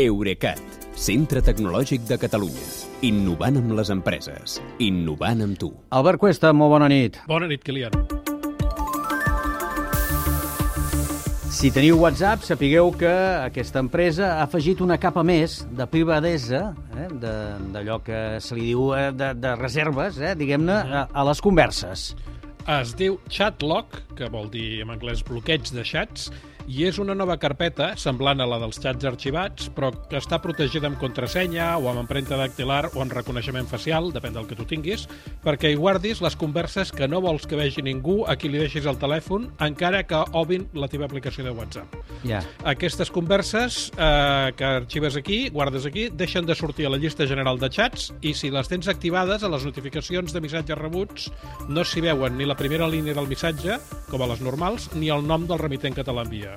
Eurecat, centre tecnològic de Catalunya. Innovant amb les empreses. Innovant amb tu. Albert Cuesta, molt bona nit. Bona nit, Kilian. Si teniu WhatsApp, sapigueu que aquesta empresa ha afegit una capa més de privadesa, eh, de- d'allò que se li diu eh, de, de reserves, eh, diguem-ne, a, a les converses. Es diu Chatlock, que vol dir en anglès bloqueig de xats, i és una nova carpeta, semblant a la dels xats arxivats, però que està protegida amb contrasenya o amb empremta dactilar o amb reconeixement facial, depèn del que tu tinguis, perquè hi guardis les converses que no vols que vegi ningú a qui li deixis el telèfon, encara que obrin la teva aplicació de WhatsApp. Ja. Aquestes converses eh, que arxives aquí, guardes aquí, deixen de sortir a la llista general de xats i si les tens activades, a les notificacions de missatges rebuts no s'hi veuen ni la primera línia del missatge, com a les normals, ni el nom del remitent que te l'envia.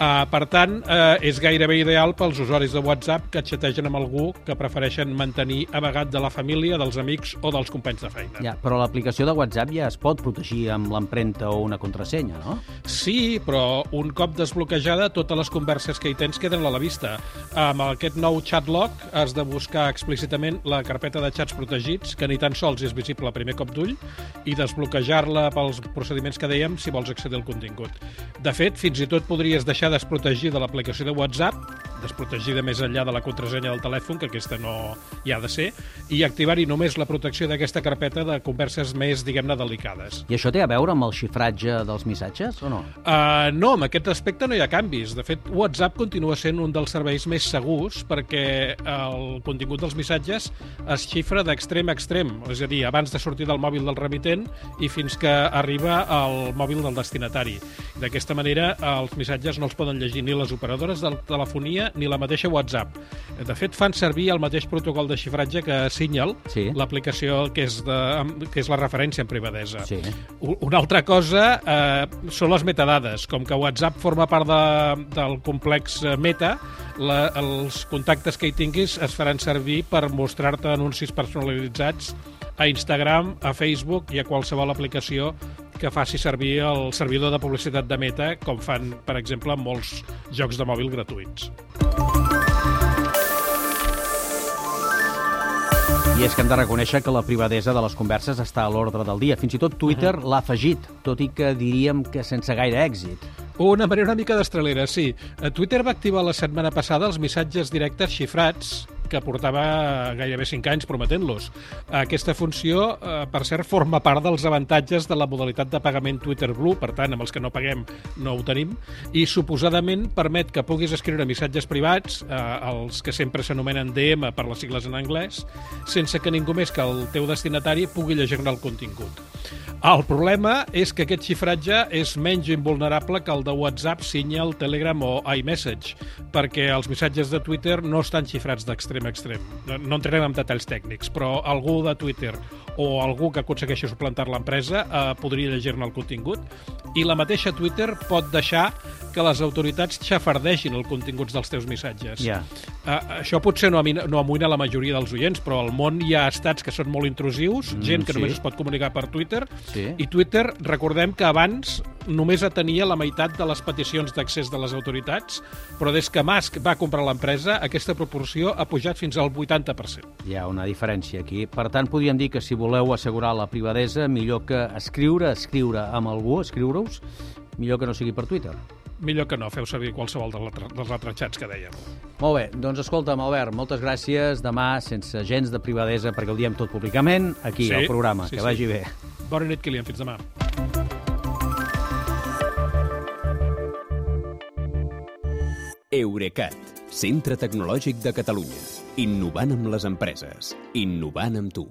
Uh, per tant, uh, és gairebé ideal pels usuaris de WhatsApp que xategen amb algú que prefereixen mantenir amagat de la família, dels amics o dels companys de feina. ja. Però l'aplicació de WhatsApp ja es pot protegir amb l'empremta o una contrasenya, no? Sí, però un cop desbloquejada, totes les converses que hi tens queden a la vista. Amb aquest nou chatlock has de buscar explícitament la carpeta de xats protegits, que ni tan sols és visible a primer cop d'ull, i desbloquejar-la pels procediments que dèiem si vols accedir al contingut. De fet, fins i tot podries deixar desprotegida l'aplicació de WhatsApp, desprotegida més enllà de la contrasenya del telèfon, que aquesta no hi ha de ser, i activar-hi només la protecció d'aquesta carpeta de converses més, diguem-ne, delicades. I això té a veure amb el xifratge dels missatges o no? Uh, no, en aquest aspecte no hi ha canvis. De fet, WhatsApp continua sent un dels serveis més segurs perquè el contingut dels missatges es xifra d'extrem a extrem, és a dir, abans de sortir del mòbil del remitent i fins que arriba al mòbil del destinatari. D'aquesta manera, els missatges no els poden llegir ni les operadores de telefonia ni la mateixa WhatsApp. De fet, fan servir el mateix protocol de xifratge que Signal, Sí. l'aplicació que, és de, que és la referència en privadesa. Sí. Una altra cosa eh, són les metadades. Com que WhatsApp forma part de, del complex eh, Meta, la, els contactes que hi tinguis es faran servir per mostrar-te anuncis personalitzats a Instagram, a Facebook i a qualsevol aplicació que faci servir el servidor de publicitat de Meta, com fan, per exemple, molts jocs de mòbil gratuïts. I és que hem de reconèixer que la privadesa de les converses està a l'ordre del dia. Fins i tot Twitter l'ha afegit, tot i que diríem que sense gaire èxit. Una manera una mica d'estrelera, sí. Eh, Twitter va activar la setmana passada els missatges directes xifrats que portava gairebé 5 anys prometent-los. Aquesta funció, eh, per cert, forma part dels avantatges de la modalitat de pagament Twitter Blue, per tant, amb els que no paguem no ho tenim, i suposadament permet que puguis escriure missatges privats, eh, els que sempre s'anomenen DM per les sigles en anglès, sense que ningú més que el teu destinatari pugui llegir-ne el contingut. El problema és que aquest xifratge és menys invulnerable que el de WhatsApp, Signal, Telegram o iMessage, perquè els missatges de Twitter no estan xifrats d'extrem a extrem. No, entrarem en detalls tècnics, però algú de Twitter o algú que aconsegueixi suplantar l'empresa eh, podria llegir-ne el contingut i la mateixa Twitter pot deixar que les autoritats xafardegin els continguts dels teus missatges. Ja. Uh, això potser no, amina, no amoïna la majoria dels oients, però al món hi ha estats que són molt intrusius, Mm, gent que sí. només es pot comunicar per Twitter, Sí. i Twitter, recordem que abans només atenia la meitat de les peticions d'accés de les autoritats, però des que Musk va comprar l'empresa, aquesta proporció ha pujat fins al 80%. Hi ha una diferència aquí. Per tant, podríem dir que si voleu assegurar la privadesa, millor que escriure, escriure amb algú, escriure-us, millor que no sigui per Twitter. Millor que no, feu servir qualsevol dels altres xats que dèiem. Molt bé, doncs escolta'm, Albert, moltes gràcies. Demà, sense gens de privadesa, perquè ho diem tot públicament, aquí, Sí, al programa. sí, que sí. vagi bé. Bona nit, Kilian. Fins demà. Eurecat, centre tecnològic de Catalunya. Innovant amb les empreses. Innovant amb tu.